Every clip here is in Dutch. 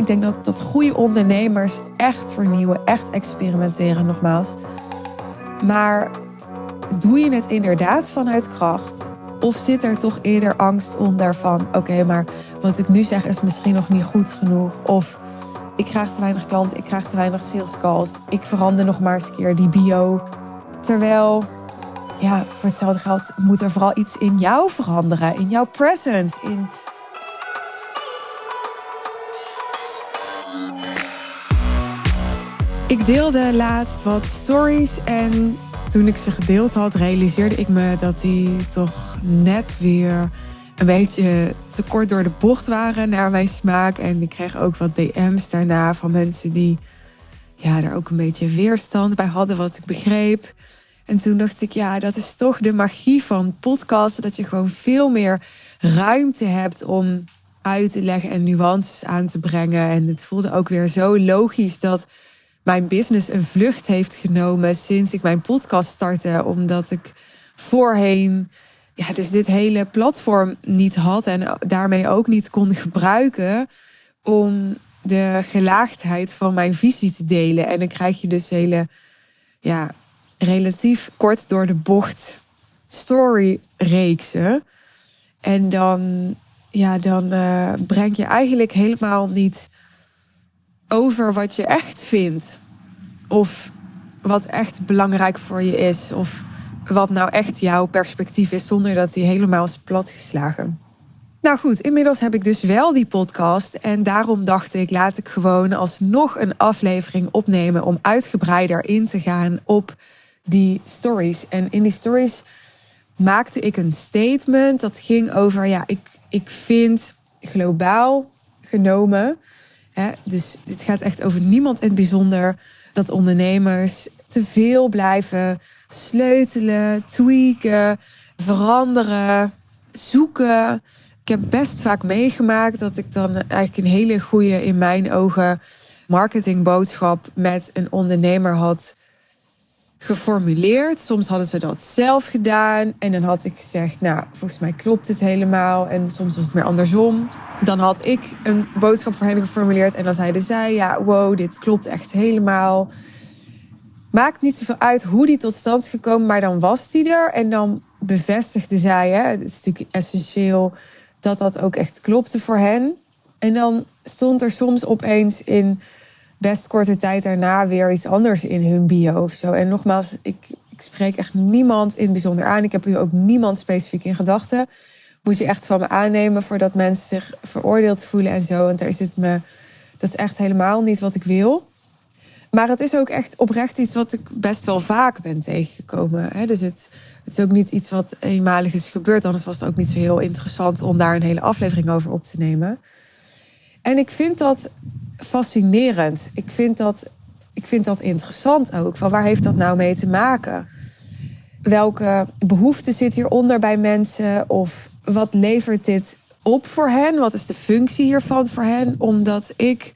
ik denk dat, dat goede ondernemers echt vernieuwen, echt experimenteren, nogmaals. Maar doe je het inderdaad vanuit kracht? Of zit er toch eerder angst onder van: oké, maar wat ik nu zeg is misschien nog niet goed genoeg? Of ik krijg te weinig klanten, ik krijg te weinig sales calls, ik verander nog maar eens een keer die bio. Terwijl, ja, voor hetzelfde geld moet er vooral iets in jou veranderen, in jouw presence, in Ik deelde laatst wat stories en toen ik ze gedeeld had, realiseerde ik me dat die toch net weer een beetje te kort door de bocht waren naar mijn smaak. En ik kreeg ook wat DM's daarna van mensen die ja, daar ook een beetje weerstand bij hadden, wat ik begreep. En toen dacht ik, ja, dat is toch de magie van podcasten. Dat je gewoon veel meer ruimte hebt om uit te leggen en nuances aan te brengen. En het voelde ook weer zo logisch dat mijn business een vlucht heeft genomen sinds ik mijn podcast startte. Omdat ik voorheen ja, dus dit hele platform niet had en daarmee ook niet kon gebruiken om de gelaagdheid van mijn visie te delen. En dan krijg je dus hele, ja, relatief kort door de bocht story reeksen. En dan, ja, dan uh, breng je eigenlijk helemaal niet over wat je echt vindt. Of wat echt belangrijk voor je is. Of wat nou echt jouw perspectief is, zonder dat die helemaal is platgeslagen. Nou goed, inmiddels heb ik dus wel die podcast. En daarom dacht ik, laat ik gewoon alsnog een aflevering opnemen om uitgebreider in te gaan op die stories. En in die stories maakte ik een statement dat ging over, ja, ik, ik vind globaal genomen dus dit gaat echt over niemand in het bijzonder. Dat ondernemers te veel blijven sleutelen, tweaken, veranderen, zoeken. Ik heb best vaak meegemaakt dat ik dan eigenlijk een hele goede, in mijn ogen, marketingboodschap met een ondernemer had geformuleerd. Soms hadden ze dat zelf gedaan. En dan had ik gezegd, nou, volgens mij klopt dit helemaal. En soms was het meer andersom. Dan had ik een boodschap voor hen geformuleerd. En dan zeiden zij, ja, wow, dit klopt echt helemaal. Maakt niet zoveel uit hoe die tot stand is gekomen. Maar dan was die er. En dan bevestigde zij, hè, het is natuurlijk essentieel... dat dat ook echt klopte voor hen. En dan stond er soms opeens in best korte tijd daarna weer iets anders in hun bio of zo. En nogmaals, ik, ik spreek echt niemand in bijzonder aan. Ik heb hier ook niemand specifiek in gedachten. Moet je echt van me aannemen voordat mensen zich veroordeeld voelen en zo. Want daar het me, dat is echt helemaal niet wat ik wil. Maar het is ook echt oprecht iets wat ik best wel vaak ben tegengekomen. Dus het, het is ook niet iets wat eenmalig is gebeurd. Anders was het ook niet zo heel interessant om daar een hele aflevering over op te nemen. En ik vind dat fascinerend. Ik vind dat, ik vind dat interessant ook. Van waar heeft dat nou mee te maken? Welke behoefte zit hieronder bij mensen? Of wat levert dit op voor hen? Wat is de functie hiervan voor hen? Omdat ik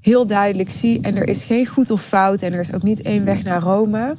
heel duidelijk zie, en er is geen goed of fout, en er is ook niet één weg naar Rome.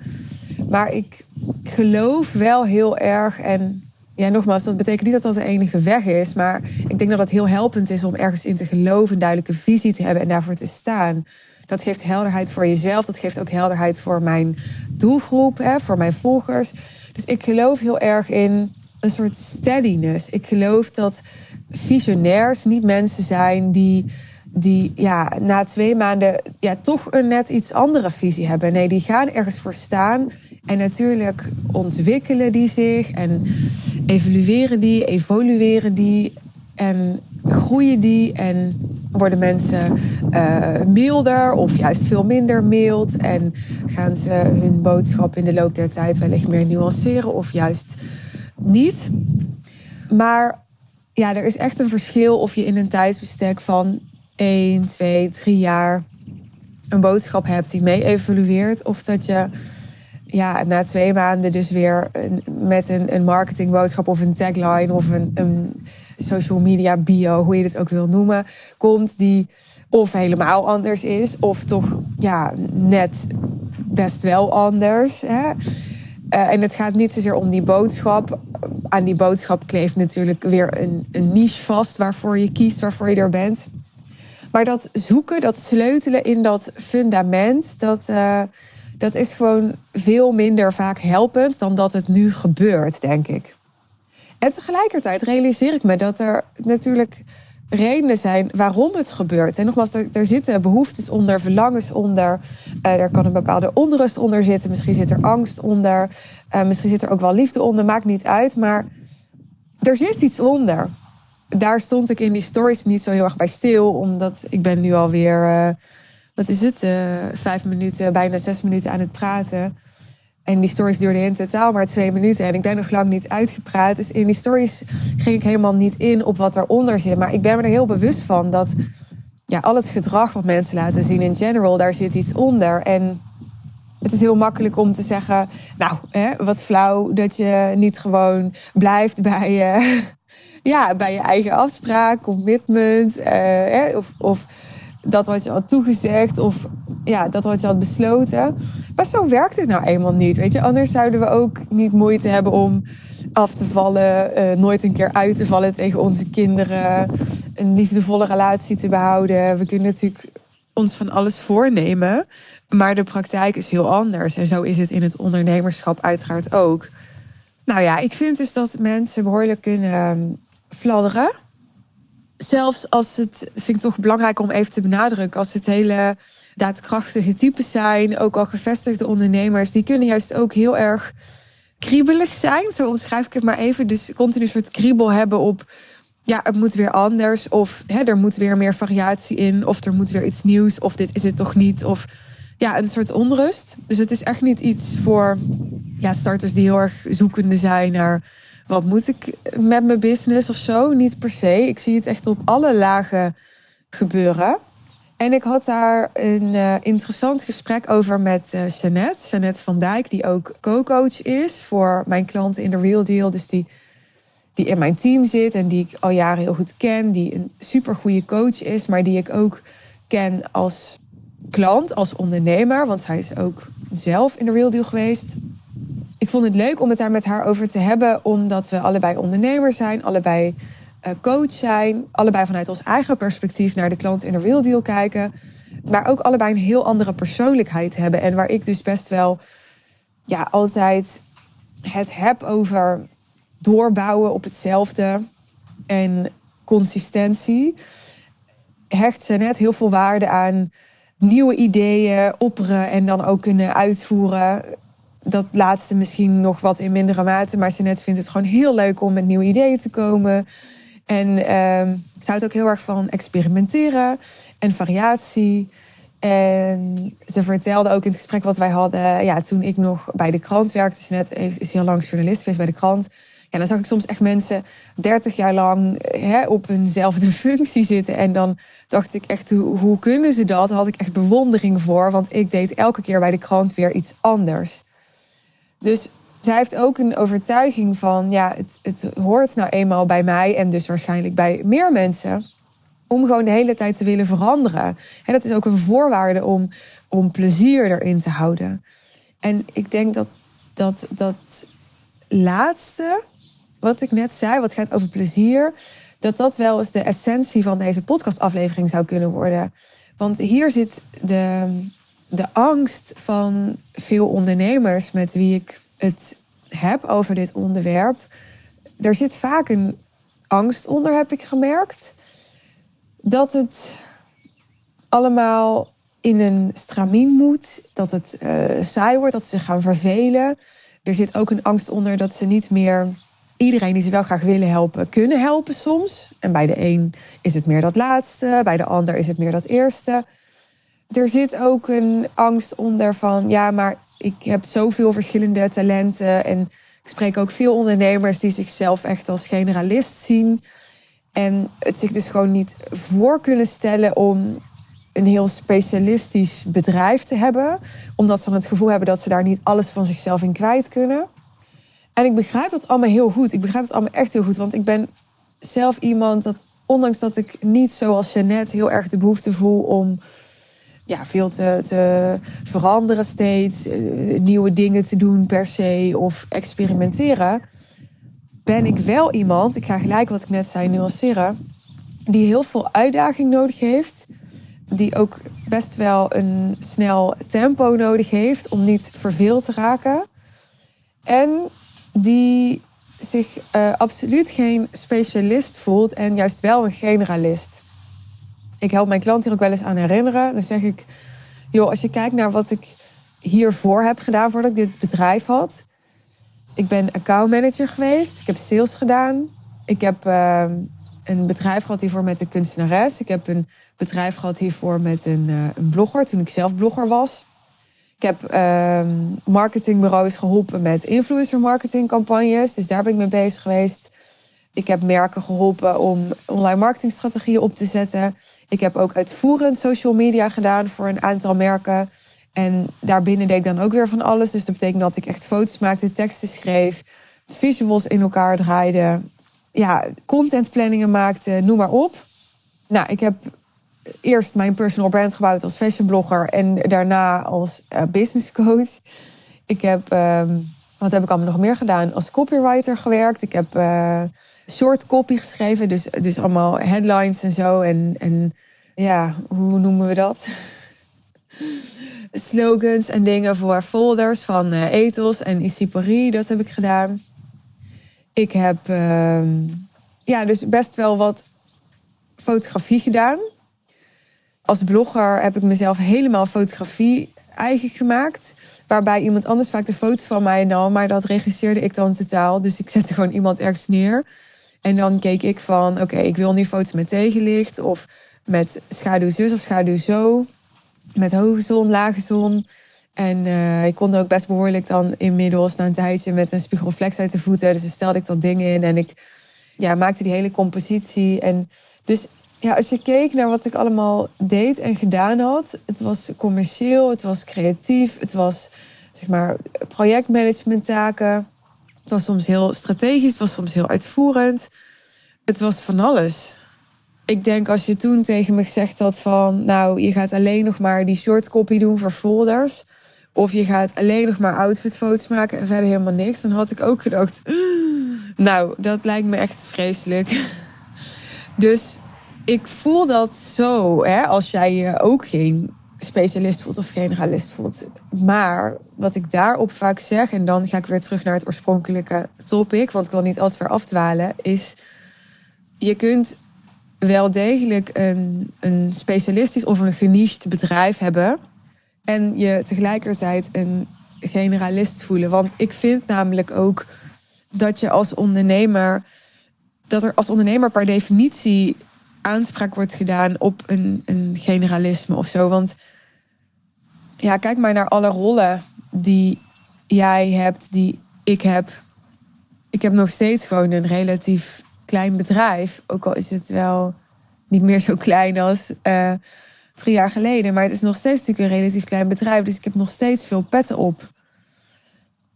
Maar ik geloof wel heel erg en ja, nogmaals, dat betekent niet dat dat de enige weg is. Maar ik denk dat het heel helpend is om ergens in te geloven, een duidelijke visie te hebben en daarvoor te staan. Dat geeft helderheid voor jezelf. Dat geeft ook helderheid voor mijn doelgroep, hè, voor mijn volgers. Dus ik geloof heel erg in een soort steadiness. Ik geloof dat visionairs niet mensen zijn die, die ja, na twee maanden ja, toch een net iets andere visie hebben. Nee, die gaan ergens voor staan. En natuurlijk ontwikkelen die zich en evalueren die, evolueren die en groeien die en worden mensen uh, milder of juist veel minder mild en gaan ze hun boodschap in de loop der tijd wellicht meer nuanceren of juist niet. Maar ja, er is echt een verschil of je in een tijdsbestek van 1, 2, 3 jaar een boodschap hebt die mee evolueert of dat je ja, na twee maanden dus weer met een, een marketingboodschap of een tagline of een, een social media bio, hoe je het ook wil noemen, komt die of helemaal anders is, of toch ja, net best wel anders. Hè? Uh, en het gaat niet zozeer om die boodschap. Aan die boodschap kleeft natuurlijk weer een, een niche vast waarvoor je kiest, waarvoor je er bent. Maar dat zoeken, dat sleutelen in dat fundament, dat, uh, dat is gewoon veel minder vaak helpend dan dat het nu gebeurt, denk ik. En tegelijkertijd realiseer ik me dat er natuurlijk redenen zijn waarom het gebeurt. En nogmaals, er, zitten behoeftes onder, verlangens onder. Uh, er kan een bepaalde onrust onder zitten. Misschien zit er angst onder. Uh, misschien zit er ook wel liefde onder. Maakt niet uit. Maar er zit iets onder. Daar stond ik in die stories niet zo heel erg bij stil. Omdat ik ben nu alweer, uh, wat is het, vijf minuten, bijna zes minuten aan het praten. En die stories duurden in totaal maar twee minuten. En ik ben nog lang niet uitgepraat. Dus in die stories ging ik helemaal niet in op wat eronder zit. Maar ik ben me er heel bewust van dat ja, al het gedrag wat mensen laten zien in general, daar zit iets onder. En het is heel makkelijk om te zeggen, nou, hè, wat flauw dat je niet gewoon blijft bij ja, bij je eigen afspraak, commitment. Hè, of, of dat wat je had toegezegd of ja, dat wat je had besloten. Maar zo werkt het nou eenmaal niet. Weet je, anders zouden we ook niet moeite hebben om af te vallen, uh, nooit een keer uit te vallen tegen onze kinderen, een liefdevolle relatie te behouden. We kunnen natuurlijk ons van alles voornemen, maar de praktijk is heel anders. En zo is het in het ondernemerschap uiteraard ook. Nou ja, ik vind dus dat mensen behoorlijk kunnen ehm, fladderen zelfs als het, vind ik toch belangrijk om even te benadrukken, als het hele daadkrachtige types zijn, ook al gevestigde ondernemers, die kunnen juist ook heel erg kriebelig zijn. Zo omschrijf ik het maar even. Dus continu een soort kriebel hebben op, ja, het moet weer anders. Of hè, er moet weer meer variatie in. Of er moet weer iets nieuws. Of dit is het toch niet. Of ja, een soort onrust. Dus het is echt niet iets voor ja, starters die heel erg zoekende zijn naar wat moet ik met mijn business of zo? Niet per se. Ik zie het echt op alle lagen gebeuren. En ik had daar een uh, interessant gesprek over met uh, Jeannette. Van Dijk, die ook co-coach is voor mijn klanten in de Real Deal. Dus die, die in mijn team zit en die ik al jaren heel goed ken. Die een super goede coach is, maar die ik ook ken als klant, als ondernemer. Want zij is ook zelf in de Real Deal geweest ik vond het leuk om het daar met haar over te hebben, omdat we allebei ondernemer zijn, allebei uh, coach zijn, allebei vanuit ons eigen perspectief naar de klant in de real kijken, maar ook allebei een heel andere persoonlijkheid hebben en waar ik dus best wel ja, altijd het heb over doorbouwen op hetzelfde en consistentie. Hecht ze net heel veel waarde aan nieuwe ideeën opperen en dan ook kunnen uitvoeren dat laatste misschien nog wat in mindere mate. Maar net vindt het gewoon heel leuk om met nieuwe ideeën te komen. En uh, ik zou ook heel erg van experimenteren en variatie. En ze vertelde ook in het gesprek wat wij hadden, ja, toen ik nog bij de krant werkte, ze net is heel lang journalist geweest bij de krant. Ja, dan zag ik soms echt mensen 30 jaar lang hè, op eenzelfde functie zitten. En dan dacht ik echt, hoe, hoe kunnen ze dat? Daar had ik echt bewondering voor, want ik deed elke keer bij de krant weer iets anders. Dus zij heeft ook een overtuiging van, ja, het, het hoort nou eenmaal bij mij en dus waarschijnlijk bij meer mensen om gewoon de hele tijd te willen veranderen. En dat is ook een voorwaarde om, om plezier erin te houden. En ik denk dat dat, dat laatste, wat ik net zei, wat gaat over plezier, dat dat wel eens de essentie van deze podcastaflevering zou kunnen worden. Want hier zit de, de angst van veel ondernemers met wie ik het heb over dit onderwerp. Er zit vaak een angst onder, heb ik gemerkt. Dat het allemaal in een stramien moet. Dat het uh, saai wordt, dat ze zich gaan vervelen. Er zit ook een angst onder dat ze niet meer iedereen die ze wel graag willen helpen, kunnen helpen soms. En bij de een is het meer dat laatste, bij de ander is het meer dat eerste er zit ook een angst onder van, ja, maar ik heb zoveel verschillende talenten. En ik spreek ook veel ondernemers die zichzelf echt als generalist zien. En het zich dus gewoon niet voor kunnen stellen om een heel specialistisch bedrijf te hebben. Omdat ze dan het gevoel hebben dat ze daar niet alles van zichzelf in kwijt kunnen. En ik begrijp dat allemaal heel goed. Ik begrijp het allemaal echt heel goed. Want ik ben zelf iemand dat, ondanks dat ik niet zoals Jeannette heel erg de behoefte voel om ja, veel te, te veranderen steeds, eh, nieuwe dingen te doen per se of experimenteren, ben ik wel iemand, ik ga gelijk wat ik net zei nuanceren, die heel veel uitdaging nodig heeft die ook best wel een snel tempo nodig heeft om niet verveeld te raken. En die zich uh, absoluut geen specialist voelt en juist wel een generalist. Ik help mijn klant hier ook wel eens aan herinneren. Dan zeg ik, joh, als je kijkt naar wat ik hiervoor heb gedaan voordat ik dit bedrijf had. Ik ben accountmanager geweest. Ik heb sales gedaan. Ik heb uh, een bedrijf gehad hiervoor met een kunstenares. Ik heb een bedrijf gehad hiervoor met een, uh, een blogger toen ik zelf blogger was. Ik heb uh, marketingbureaus geholpen met influencer marketing campagnes. Dus daar ben ik mee bezig geweest. Ik heb merken geholpen om online marketingstrategieën op te zetten. Ik heb ook uitvoerend social media gedaan voor een aantal merken. En daarbinnen deed ik dan ook weer van alles. Dus dat betekent dat ik echt foto's maakte, teksten schreef, visuals in elkaar draaide. Ja, contentplanningen maakte, noem maar op. Nou, ik heb eerst mijn personal brand gebouwd als fashion blogger en daarna als uh, business coach. Ik heb, uh, wat heb ik allemaal nog meer gedaan? Als copywriter gewerkt. Ik heb uh, short copy geschreven, dus, dus allemaal headlines en zo. En, en ja, hoe noemen we dat? Slogans en dingen voor folders van uh, Ethos en Isipari, dat heb ik gedaan. Ik heb uh, ja, dus best wel wat fotografie gedaan als blogger heb ik mezelf helemaal fotografie eigen gemaakt. Waarbij iemand anders vaak de foto's van mij nam. Maar dat regisseerde ik dan totaal. Dus ik zette gewoon iemand ergens neer. En dan keek ik van, oké, ik wil nu foto's met tegenlicht. Of met schaduw zus of schaduw zo. Met hoge zon, lage zon. En uh, ik kon ook best behoorlijk dan inmiddels na een tijdje met een spiegelreflex uit de voeten. Dus dan stelde ik dat ding in en ik ja, maakte die hele compositie. En dus ja, als je keek naar wat ik allemaal deed en gedaan had, het was commercieel, het was creatief, het was zeg maar projectmanagementtaken. Het was soms heel strategisch, het was soms heel uitvoerend. Het was van alles. Ik denk als je toen tegen me gezegd had van, nou, je gaat alleen nog maar die short copy doen voor folders. Of je gaat alleen nog maar outfitfoto's maken en verder helemaal niks. Dan had ik ook gedacht, nou, dat lijkt me echt vreselijk. Dus ik voel dat zo, hè, als jij ook geen specialist voelt of generalist voelt. Maar wat ik daarop vaak zeg, en dan ga ik weer terug naar het oorspronkelijke topic, want ik wil niet altijd ver afdwalen, is je kunt wel degelijk een, een specialistisch of een geniched bedrijf hebben en je tegelijkertijd een generalist voelen. Want ik vind namelijk ook dat je als ondernemer, dat er als ondernemer per definitie aanspraak wordt gedaan op een, een generalisme of zo. Want ja, kijk maar naar alle rollen die jij hebt, die ik heb. Ik heb nog steeds gewoon een relatief klein bedrijf. Ook al is het wel niet meer zo klein als uh, drie jaar geleden. Maar het is nog steeds natuurlijk een relatief klein bedrijf. Dus ik heb nog steeds veel petten op.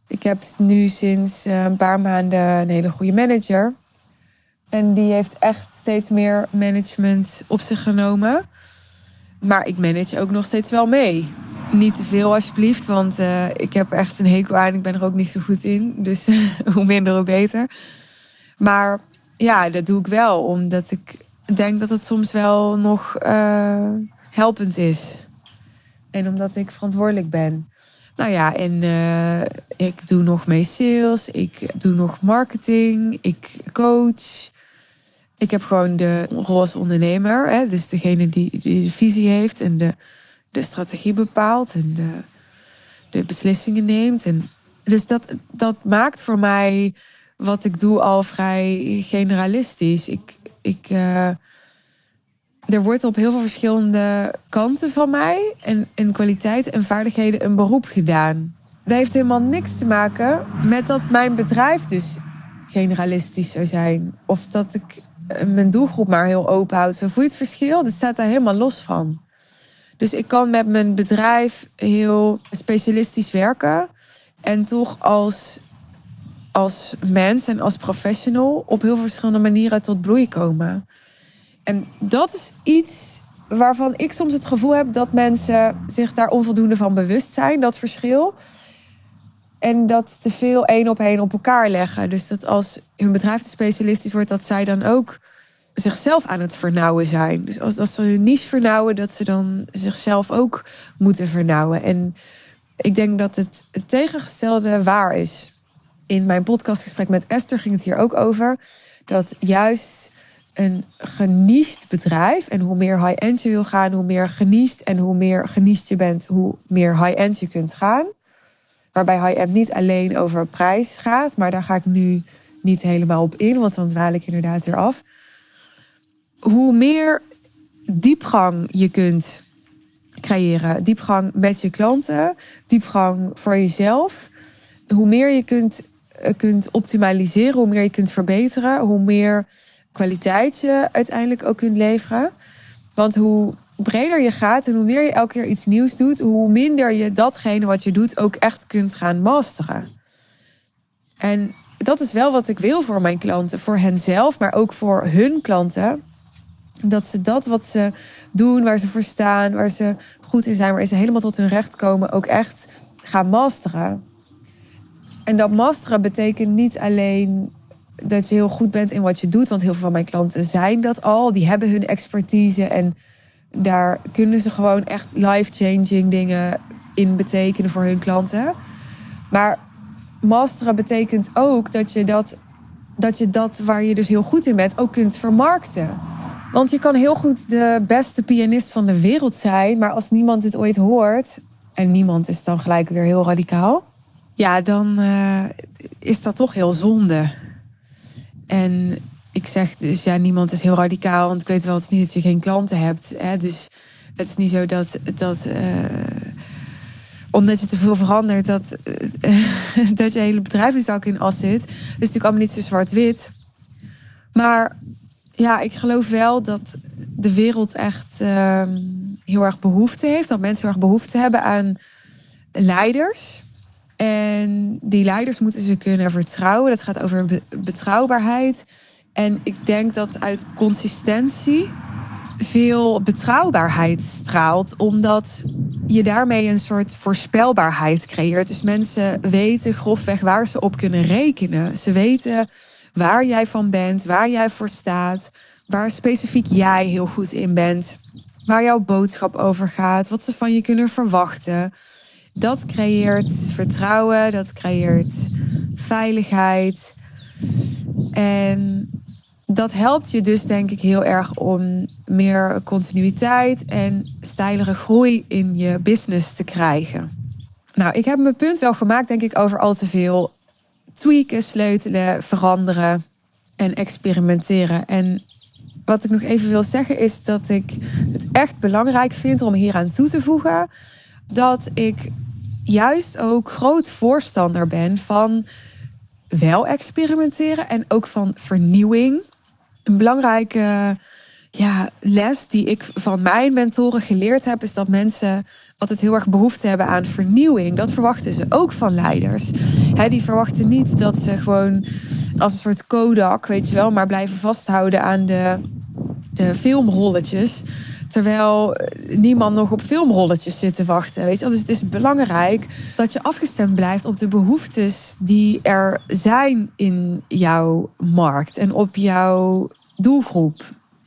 Ik heb nu sinds uh, een paar maanden een hele goede manager. En die heeft echt steeds meer management op zich genomen. Maar ik manage ook nog steeds wel mee. Niet te veel alsjeblieft, want uh, ik heb echt een hekel aan. Ik ben er ook niet zo goed in. Dus hoe minder, hoe beter. Maar ja, dat doe ik wel. Omdat ik denk dat het soms wel nog uh, helpend is. En omdat ik verantwoordelijk ben. Nou ja, en uh, ik doe nog mee sales. Ik doe nog marketing. Ik coach. Ik heb gewoon de rol als ondernemer, hè, dus degene die, die de visie heeft en de, de strategie bepaalt en de, de beslissingen neemt. En dus dat, dat maakt voor mij wat ik doe al vrij generalistisch. Ik, ik, uh, er wordt op heel veel verschillende kanten van mij en, en kwaliteiten en vaardigheden een beroep gedaan. Dat heeft helemaal niks te maken met dat mijn bedrijf dus generalistisch zou zijn. Of dat ik mijn doelgroep maar heel open houdt. Zo voel je het verschil? Dat staat daar helemaal los van. Dus ik kan met mijn bedrijf heel specialistisch werken. En toch als, als mens en als professional op heel verschillende manieren tot bloei komen. En dat is iets waarvan ik soms het gevoel heb dat mensen zich daar onvoldoende van bewust zijn, dat verschil. En dat te veel één op één op elkaar leggen. Dus dat als hun bedrijf te specialistisch wordt, dat zij dan ook zichzelf aan het vernauwen zijn. Dus als, ze hun niche vernauwen, dat ze dan zichzelf ook moeten vernauwen. En ik denk dat het, het tegengestelde waar is. In mijn podcastgesprek met Esther ging het hier ook over. Dat juist een geniest bedrijf. En hoe meer high-end je wil gaan, hoe meer geniest. En hoe meer geniest je bent, hoe meer high-end je kunt gaan. Waarbij high-end niet alleen over prijs gaat. Maar daar ga ik nu niet helemaal op in, want dan dwaal ik inderdaad weer af. Hoe meer diepgang je kunt creëren, diepgang met je klanten, diepgang voor jezelf, hoe meer je kunt, eh, kunt optimaliseren, hoe meer je kunt verbeteren, hoe meer kwaliteit je uiteindelijk ook kunt leveren. Want hoe breder je gaat en hoe meer je elke keer iets nieuws doet, hoe minder je datgene wat je doet ook echt kunt gaan masteren. En dat is wel wat ik wil voor mijn klanten, voor henzelf, maar ook voor hun klanten. Dat ze dat wat ze doen, waar ze voor staan, waar ze goed in zijn, waar ze helemaal tot hun recht komen, ook echt gaan masteren. En dat masteren betekent niet alleen dat je heel goed bent in wat je doet, want heel veel van mijn klanten zijn dat al. Die hebben hun expertise en daar kunnen ze gewoon echt life-changing dingen in betekenen voor hun klanten. Maar masteren betekent ook dat je dat, dat je dat waar je dus heel goed in bent ook kunt vermarkten. Want je kan heel goed de beste pianist van de wereld zijn, maar als niemand dit ooit hoort, en niemand is dan gelijk weer heel radicaal, ja, dan uh, is dat toch heel zonde. En ik zeg dus, ja, niemand is heel radicaal, want ik weet wel, het is niet dat je geen klanten hebt. Hè? Dus het is niet zo dat, dat uh, omdat je te veel verandert, dat, dat je hele bedrijf in as zit. Dus natuurlijk allemaal niet zo zwart-wit. Maar ja, ik geloof wel dat de wereld echt uh, heel erg behoefte heeft. Dat mensen heel erg behoefte hebben aan leiders. En die leiders moeten ze kunnen vertrouwen. Dat gaat over betrouwbaarheid. En ik denk dat uit consistentie veel betrouwbaarheid straalt, omdat je daarmee een soort voorspelbaarheid creëert. Dus mensen weten grofweg waar ze op kunnen rekenen. Ze weten waar jij van bent, waar jij voor staat, waar specifiek jij heel goed in bent, waar jouw boodschap over gaat, wat ze van je kunnen verwachten. Dat creëert vertrouwen, dat creëert veiligheid. En dat helpt je dus denk ik heel erg om meer continuïteit en stijlere groei in je business te krijgen. Nou, ik heb mijn punt wel gemaakt, denk ik, over al te veel tweaken, sleutelen, veranderen en experimenteren. En wat ik nog even wil zeggen is dat ik het echt belangrijk vind om hier aan toe te voegen dat ik juist ook groot voorstander ben van wel experimenteren en ook van vernieuwing. Een belangrijke ja, les die ik van mijn mentoren geleerd heb, is dat mensen altijd heel erg behoefte hebben aan vernieuwing. Dat verwachten ze ook van leiders. die verwachten niet dat ze gewoon als een soort Kodak, weet je wel, maar blijven vasthouden aan de, de filmrolletjes. Terwijl niemand nog op filmrolletjes zit te wachten. Weet je? Dus het is belangrijk dat je afgestemd blijft op de behoeftes die er zijn in jouw markt en op jouw doelgroep.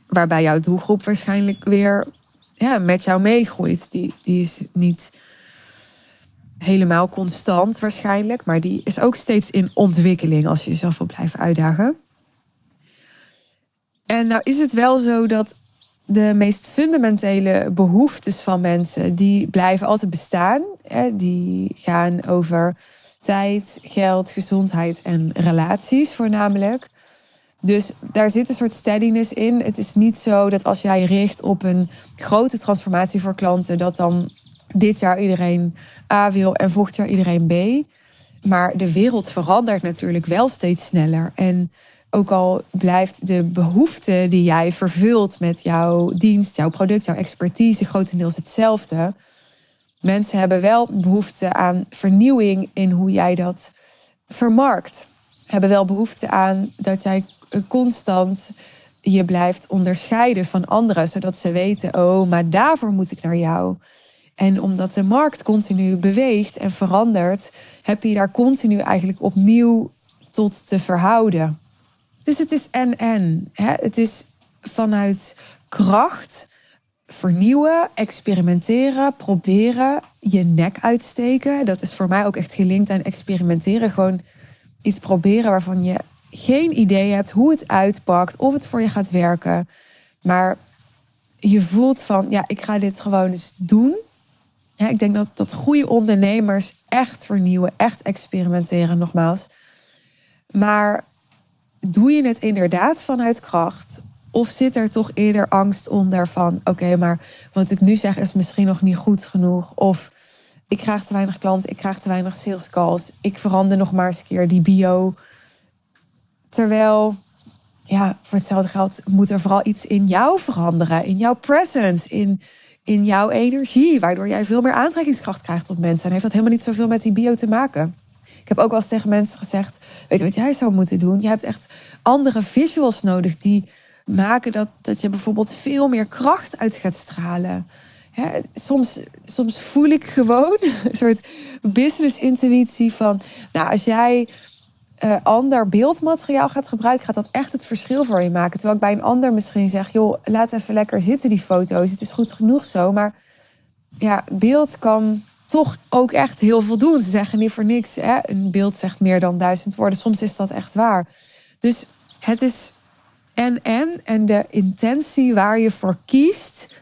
Waarbij jouw doelgroep waarschijnlijk weer ja, met jou meegroeit. Die, die is niet helemaal constant waarschijnlijk, maar die is ook steeds in ontwikkeling als je jezelf wil blijven uitdagen. En nou is het wel zo dat de meest fundamentele behoeftes van mensen, die blijven altijd bestaan. Die gaan over tijd, geld, gezondheid en relaties voornamelijk. Dus daar zit een soort steadiness in. Het is niet zo dat als jij richt op een grote transformatie voor klanten, dat dan dit jaar iedereen A wil en volgend jaar iedereen B. Maar de wereld verandert natuurlijk wel steeds sneller. En ook al blijft de behoefte die jij vervult met jouw dienst, jouw product, jouw expertise grotendeels hetzelfde. Mensen hebben wel behoefte aan vernieuwing in hoe jij dat vermarkt. Hebben wel behoefte aan dat jij constant je blijft onderscheiden van anderen, zodat ze weten: oh, maar daarvoor moet ik naar jou. En omdat de markt continu beweegt en verandert, heb je daar continu eigenlijk opnieuw tot te verhouden. Dus het is en en. Het is vanuit kracht vernieuwen, experimenteren, proberen, je nek uitsteken. Dat is voor mij ook echt gelinkt aan experimenteren. Gewoon iets proberen waarvan je geen idee hebt hoe het uitpakt, of het voor je gaat werken. Maar je voelt van, ja, ik ga dit gewoon eens doen. Ik denk dat, dat goede ondernemers echt vernieuwen, echt experimenteren, nogmaals. Maar doe je het inderdaad vanuit kracht? Of zit er toch eerder angst onder van, oké, maar wat ik nu zeg is misschien nog niet goed genoeg. Of ik krijg te weinig klanten, ik krijg te weinig sales calls. Ik verander nog maar eens een keer die bio. Terwijl, ja, voor hetzelfde geld moet er vooral iets in jou veranderen. In jouw presence, in, in jouw energie. Waardoor jij veel meer aantrekkingskracht krijgt op mensen. En heeft dat helemaal niet zoveel met die bio te maken. Ik heb ook wel eens tegen mensen gezegd: Weet je wat jij zou moeten doen? Je hebt echt andere visuals nodig die maken dat, dat je bijvoorbeeld veel meer kracht uit gaat stralen. soms, soms voel ik gewoon een soort business-intuïtie van, nou, als jij uh, ander beeldmateriaal gaat gebruiken, gaat dat echt het verschil voor je maken. Terwijl ik bij een ander misschien zeg, joh, laat even lekker zitten die foto's. Het is goed genoeg zo, maar ja, beeld kan toch ook echt heel veel doen. Ze zeggen niet voor niks, hè? een beeld zegt meer dan duizend woorden. Soms is dat echt waar. Dus het is en en en de intentie waar je voor kiest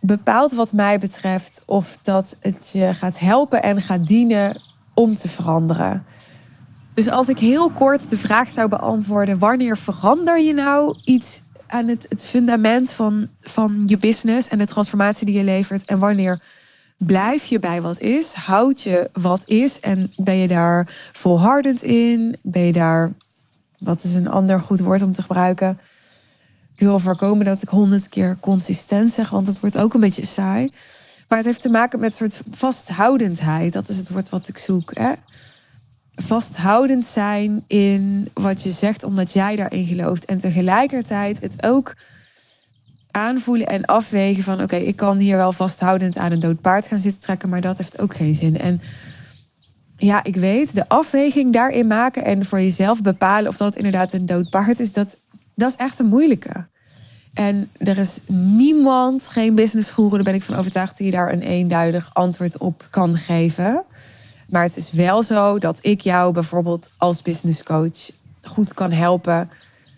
bepaalt wat mij betreft of dat het je gaat helpen en gaat dienen om te veranderen. Dus als ik heel kort de vraag zou beantwoorden: wanneer verander je nou iets aan het, het fundament van, van je business en de transformatie die je levert? En wanneer blijf je bij wat is? Houd je wat is en ben je daar volhardend in? Ben je daar wat is een ander goed woord om te gebruiken? Ik wil voorkomen dat ik honderd keer consistent zeg, want het wordt ook een beetje saai. Maar het heeft te maken met soort vasthoudendheid. Dat is het woord wat ik zoek. Hè? Vasthoudend zijn in wat je zegt, omdat jij daarin gelooft. En tegelijkertijd het ook aanvoelen en afwegen van... oké, ik kan hier wel vasthoudend aan een dood paard gaan zitten trekken... maar dat heeft ook geen zin. En ja, ik weet, de afweging daarin maken en voor jezelf bepalen of dat inderdaad een dood paard is, dat, dat is echt een moeilijke. En er is niemand, geen business guru, daar ben ik van overtuigd, die daar een eenduidig antwoord op kan geven. Maar het is wel zo dat ik jou bijvoorbeeld als business coach goed kan helpen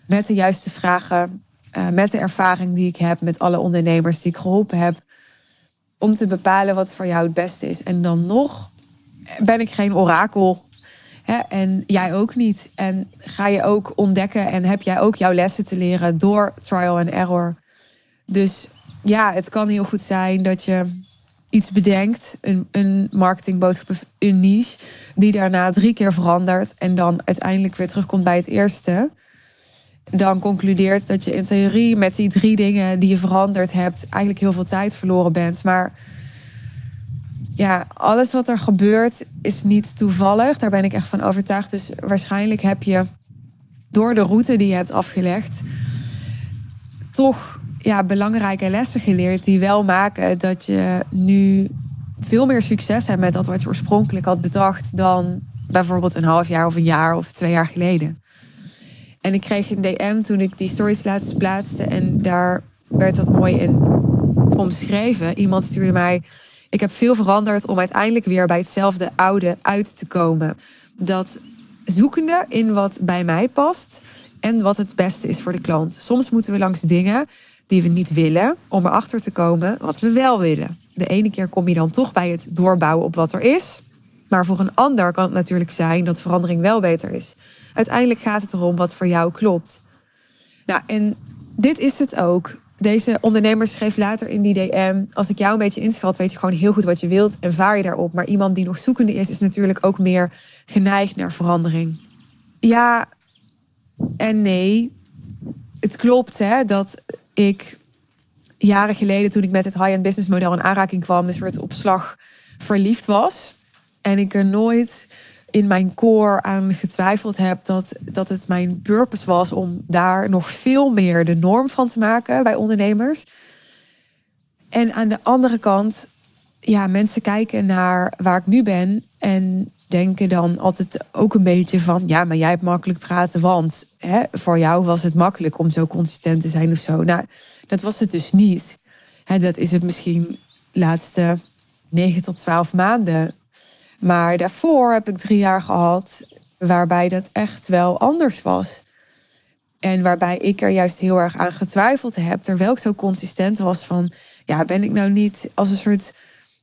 met de juiste vragen, eh, met de ervaring die ik heb, met alle ondernemers die ik geholpen heb, om te bepalen wat voor jou het beste is. En dan nog ben ik geen orakel. Hè? En jij ook niet. En ga je ook ontdekken en heb jij ook jouw lessen te leren door trial and error. Dus ja, het kan heel goed zijn dat je iets bedenkt, een, een marketingboodschap, een niche, die daarna drie keer verandert en dan uiteindelijk weer terugkomt bij het eerste. Dan concludeert dat je in theorie met die drie dingen die je veranderd hebt, eigenlijk heel veel tijd verloren bent. Maar ja, alles wat er gebeurt is niet toevallig. Daar ben ik echt van overtuigd. Dus waarschijnlijk heb je door de route die je hebt afgelegd, toch ja, belangrijke lessen geleerd die wel maken dat je nu veel meer succes hebt met dat wat je oorspronkelijk had bedacht dan bijvoorbeeld een half jaar of een jaar of twee jaar geleden. En ik kreeg een DM toen ik die stories laatst plaatste en daar werd dat mooi in omschreven. Iemand stuurde mij ik heb veel veranderd om uiteindelijk weer bij hetzelfde oude uit te komen. Dat zoekende in wat bij mij past en wat het beste is voor de klant. Soms moeten we langs dingen die we niet willen om erachter te komen wat we wel willen. De ene keer kom je dan toch bij het doorbouwen op wat er is. Maar voor een ander kan het natuurlijk zijn dat verandering wel beter is. Uiteindelijk gaat het erom wat voor jou klopt. Nou, en dit is het ook. Deze ondernemer schreef later in die DM: Als ik jou een beetje inschat, weet je gewoon heel goed wat je wilt en vaar je daarop. Maar iemand die nog zoekende is, is natuurlijk ook meer geneigd naar verandering. Ja en nee. Het klopt hè, dat ik jaren geleden, toen ik met het high-end business model in aanraking kwam, een soort opslag verliefd was. En ik er nooit in mijn core aan getwijfeld heb dat, dat het mijn purpose was om daar nog veel meer de norm van te maken bij ondernemers. En aan de andere kant, ja, mensen kijken naar waar ik nu ben en denken dan altijd ook een beetje van... ja, maar jij hebt makkelijk praten, want hè, voor jou was het makkelijk om zo consistent te zijn of zo. Nou, dat was het dus niet. Hè, dat is het misschien laatste 9 tot 12 maanden. Maar daarvoor heb ik drie jaar gehad waarbij dat echt wel anders was. En waarbij ik er juist heel erg aan getwijfeld heb, terwijl ik zo consistent was van, ja, ben ik nou niet als een soort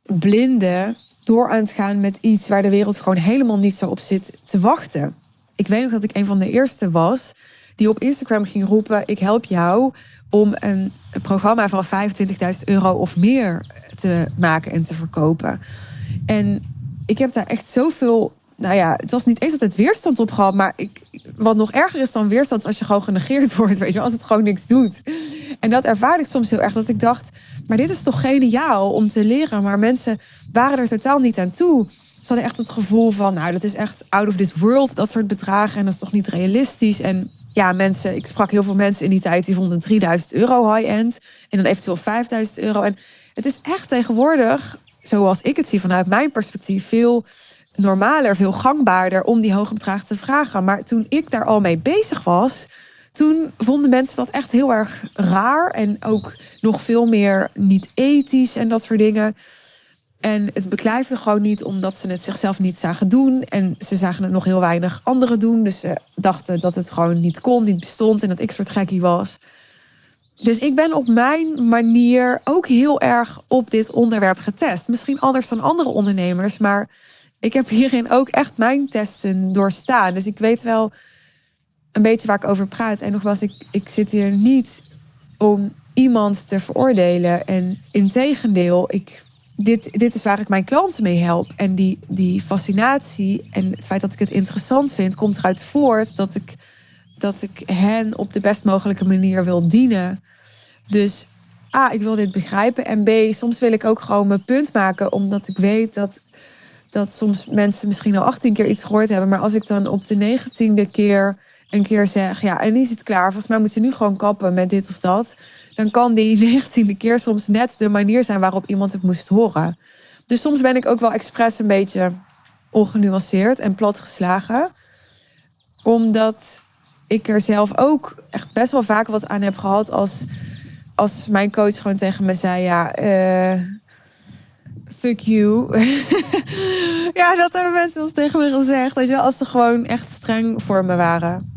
blinde door aan het gaan met iets waar de wereld gewoon helemaal niet zo op zit te wachten. Ik weet nog dat ik een van de eerste was die op Instagram ging roepen: Ik help jou om een programma van 25.000 euro of meer te maken en te verkopen. En ik heb daar echt zoveel. Nou ja, het was niet eens altijd weerstand op gehad. Maar ik, wat nog erger is dan weerstand als je gewoon genegeerd wordt. Weet je, als het gewoon niks doet. En dat ervaarde ik soms heel erg. Dat ik dacht, maar dit is toch geniaal om te leren. Maar mensen waren er totaal niet aan toe. Ze hadden echt het gevoel van, nou, dat is echt out of this world. Dat soort bedragen. En dat is toch niet realistisch. En ja, mensen, ik sprak heel veel mensen in die tijd die vonden 3000 euro high-end. En dan eventueel 5000 euro. En het is echt tegenwoordig, zoals ik het zie vanuit mijn perspectief, veel normaler, veel gangbaarder om die bedragen te vragen. Maar toen ik daar al mee bezig was, toen vonden mensen dat echt heel erg raar en ook nog veel meer niet ethisch en dat soort dingen. En het beklijfde gewoon niet omdat ze het zichzelf niet zagen doen. En ze zagen het nog heel weinig anderen doen. Dus ze dachten dat het gewoon niet kon, niet bestond en dat ik soort gekkie was. Dus ik ben op mijn manier ook heel erg op dit onderwerp getest. Misschien anders dan andere ondernemers, maar ik heb hierin ook echt mijn testen doorstaan. Dus ik weet wel een beetje waar ik over praat. En nogmaals, ik, ik zit hier niet om iemand te veroordelen. En integendeel, ik, dit, dit is waar ik mijn klanten mee help. En die, die fascinatie en het feit dat ik het interessant vind, komt eruit voort dat ik, dat ik hen op de best mogelijke manier wil dienen. Dus A, ik wil dit begrijpen. En B, soms wil ik ook gewoon mijn punt maken, omdat ik weet dat dat soms mensen misschien al 18 keer iets gehoord hebben. Maar als ik dan op de 19e keer een keer zeg: Ja, en nu is het klaar. Volgens mij moet je nu gewoon kappen met dit of dat. Dan kan die 19e keer soms net de manier zijn waarop iemand het moest horen. Dus soms ben ik ook wel expres een beetje ongenuanceerd en platgeslagen. Omdat ik er zelf ook echt best wel vaak wat aan heb gehad als, als mijn coach gewoon tegen me zei: Ja, uh, fuck you. ja, dat hebben mensen ons tegen me gezegd. Weet je, als ze gewoon echt streng voor me waren.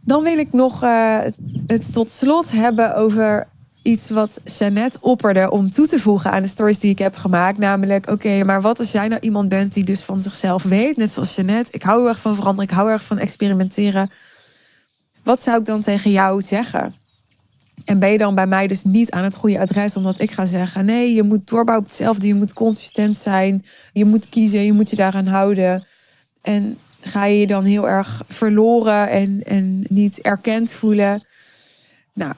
Dan wil ik nog uh, het tot slot hebben over iets wat Jeannette opperde om toe te voegen aan de stories die ik heb gemaakt. Namelijk, oké, maar wat als jij nou iemand bent die dus van zichzelf weet, net zoals Jeannette. Ik hou erg van veranderen, ik hou erg van experimenteren. Wat zou ik dan tegen jou zeggen? En ben je dan bij mij dus niet aan het goede adres, omdat ik ga zeggen: nee, je moet doorbouwen op hetzelfde, je moet consistent zijn, je moet kiezen, je moet je daaraan houden. En ga je je dan heel erg verloren en, en niet erkend voelen? Nou,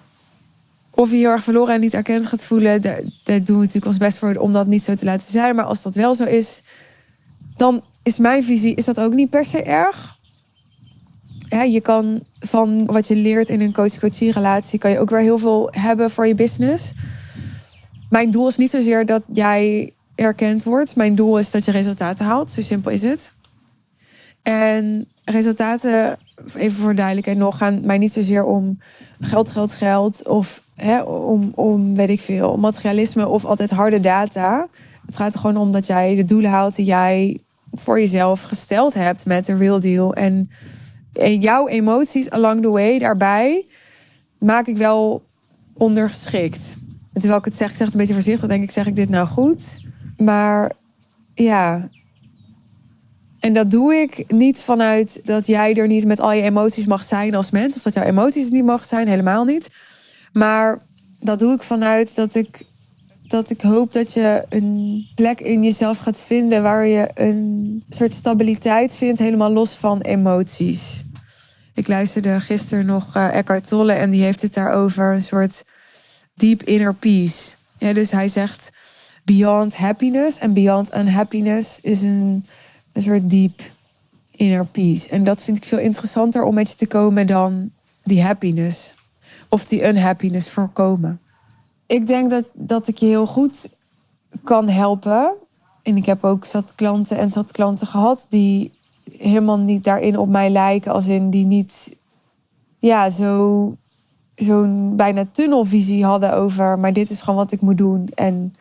of je heel erg verloren en niet erkend gaat voelen, daar, doen we natuurlijk ons best voor om dat niet zo te laten zijn. Maar als dat wel zo is, dan is mijn visie: is dat ook niet per se erg? Ja, je kan van wat je leert in een coach-coachie relatie, kan je ook weer heel veel hebben voor je business. Mijn doel is niet zozeer dat jij erkend wordt. Mijn doel is dat je resultaten haalt. Zo simpel is het. En resultaten, even voor duidelijkheid nog, gaan mij niet zozeer om geld, geld, geld. Of hè, om, om, weet ik veel, materialisme of altijd harde data. Het gaat er gewoon om dat jij de doelen haalt die jij voor jezelf gesteld hebt met de real deal. En en jouw emoties along the way daarbij maak ik wel ondergeschikt. En terwijl ik het zeg, ik zeg het een beetje voorzichtig, denk ik, zeg ik dit nou goed? Maar ja. En dat doe ik niet vanuit dat jij er niet met al je emoties mag zijn als mens. Of dat jouw emoties niet mag zijn, helemaal niet. Maar dat doe ik vanuit dat ik dat ik hoop dat je een plek in jezelf gaat vinden waar je een soort stabiliteit vindt, helemaal los van emoties. Ik luisterde gisteren nog uh, Eckhart Tolle en die heeft het daarover een soort deep inner peace. Ja, dus hij zegt beyond happiness en beyond unhappiness is een, een soort deep inner peace. En dat vind ik veel interessanter om met je te komen dan die happiness of die unhappiness voorkomen ik denk dat, dat ik je heel goed kan helpen En ik heb ook zat klanten en zat klanten gehad die helemaal niet daarin op mij lijken. Als in die niet ja, zo, zo'n bijna tunnelvisie hadden over... maar dit is gewoon wat ik moet doen en,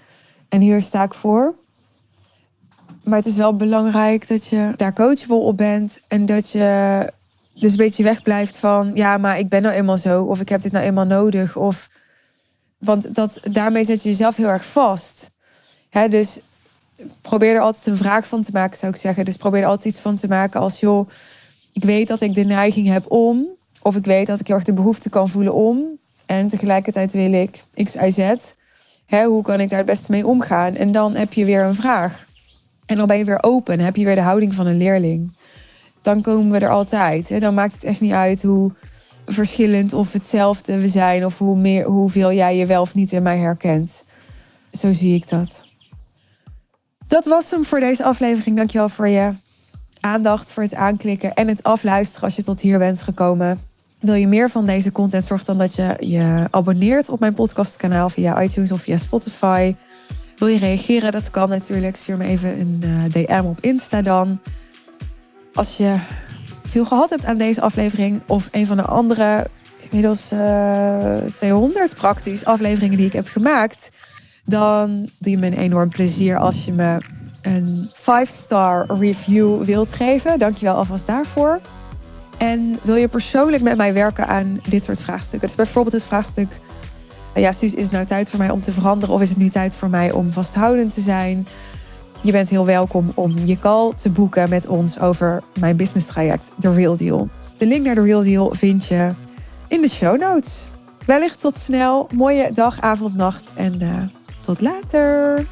en hier sta ik voor. Maar het is wel belangrijk dat je daar coachable op bent. En dat je dus een beetje wegblijft van... ja, maar ik ben nou eenmaal zo. Of ik heb dit nou eenmaal nodig. Of, want dat, daarmee zet je jezelf heel erg vast. Dus probeer er altijd een vraag van te maken, zou ik zeggen. Dus probeer er altijd iets van te maken als... joh, ik weet dat ik de neiging heb om... of ik weet dat ik heel erg de behoefte kan voelen om... en tegelijkertijd wil ik x, y, z... Hoe kan ik daar het beste mee omgaan? En dan heb je weer een vraag. En dan ben je weer open, heb je weer de houding van een leerling. Dan komen we er altijd. Hè? Dan maakt het echt niet uit hoe verschillend of hetzelfde we zijn, of hoe meer, hoeveel jij je wel of niet in mij herkent. Zo zie ik dat. Dat was hem voor deze aflevering. Dankjewel voor je aandacht, voor het aanklikken en het afluisteren als je tot hier bent gekomen. Wil je meer van deze content? Zorg dan dat je je abonneert op mijn podcastkanaal via iTunes of via Spotify. Wil je reageren? Dat kan natuurlijk. Stuur me even een uh, DM op Insta dan. Als je veel gehad hebt aan deze aflevering of een van de andere, inmiddels uh, 200 praktisch afleveringen die ik heb gemaakt, dan doe je me een enorm plezier als je me een 5-star review wilt geven. Dankjewel alvast daarvoor. En wil je persoonlijk met mij werken aan dit soort vraagstukken? Dus bijvoorbeeld het vraagstuk ja, Suus, is het nou tijd voor mij om te veranderen of is het nu tijd voor mij om vasthoudend te zijn? Je bent heel welkom om je call te boeken met ons over mijn business traject, The Real Deal. De link naar The Real Deal vind je in de show notes. Wellicht tot snel. Mooie dag, avond, nacht en uh, tot later.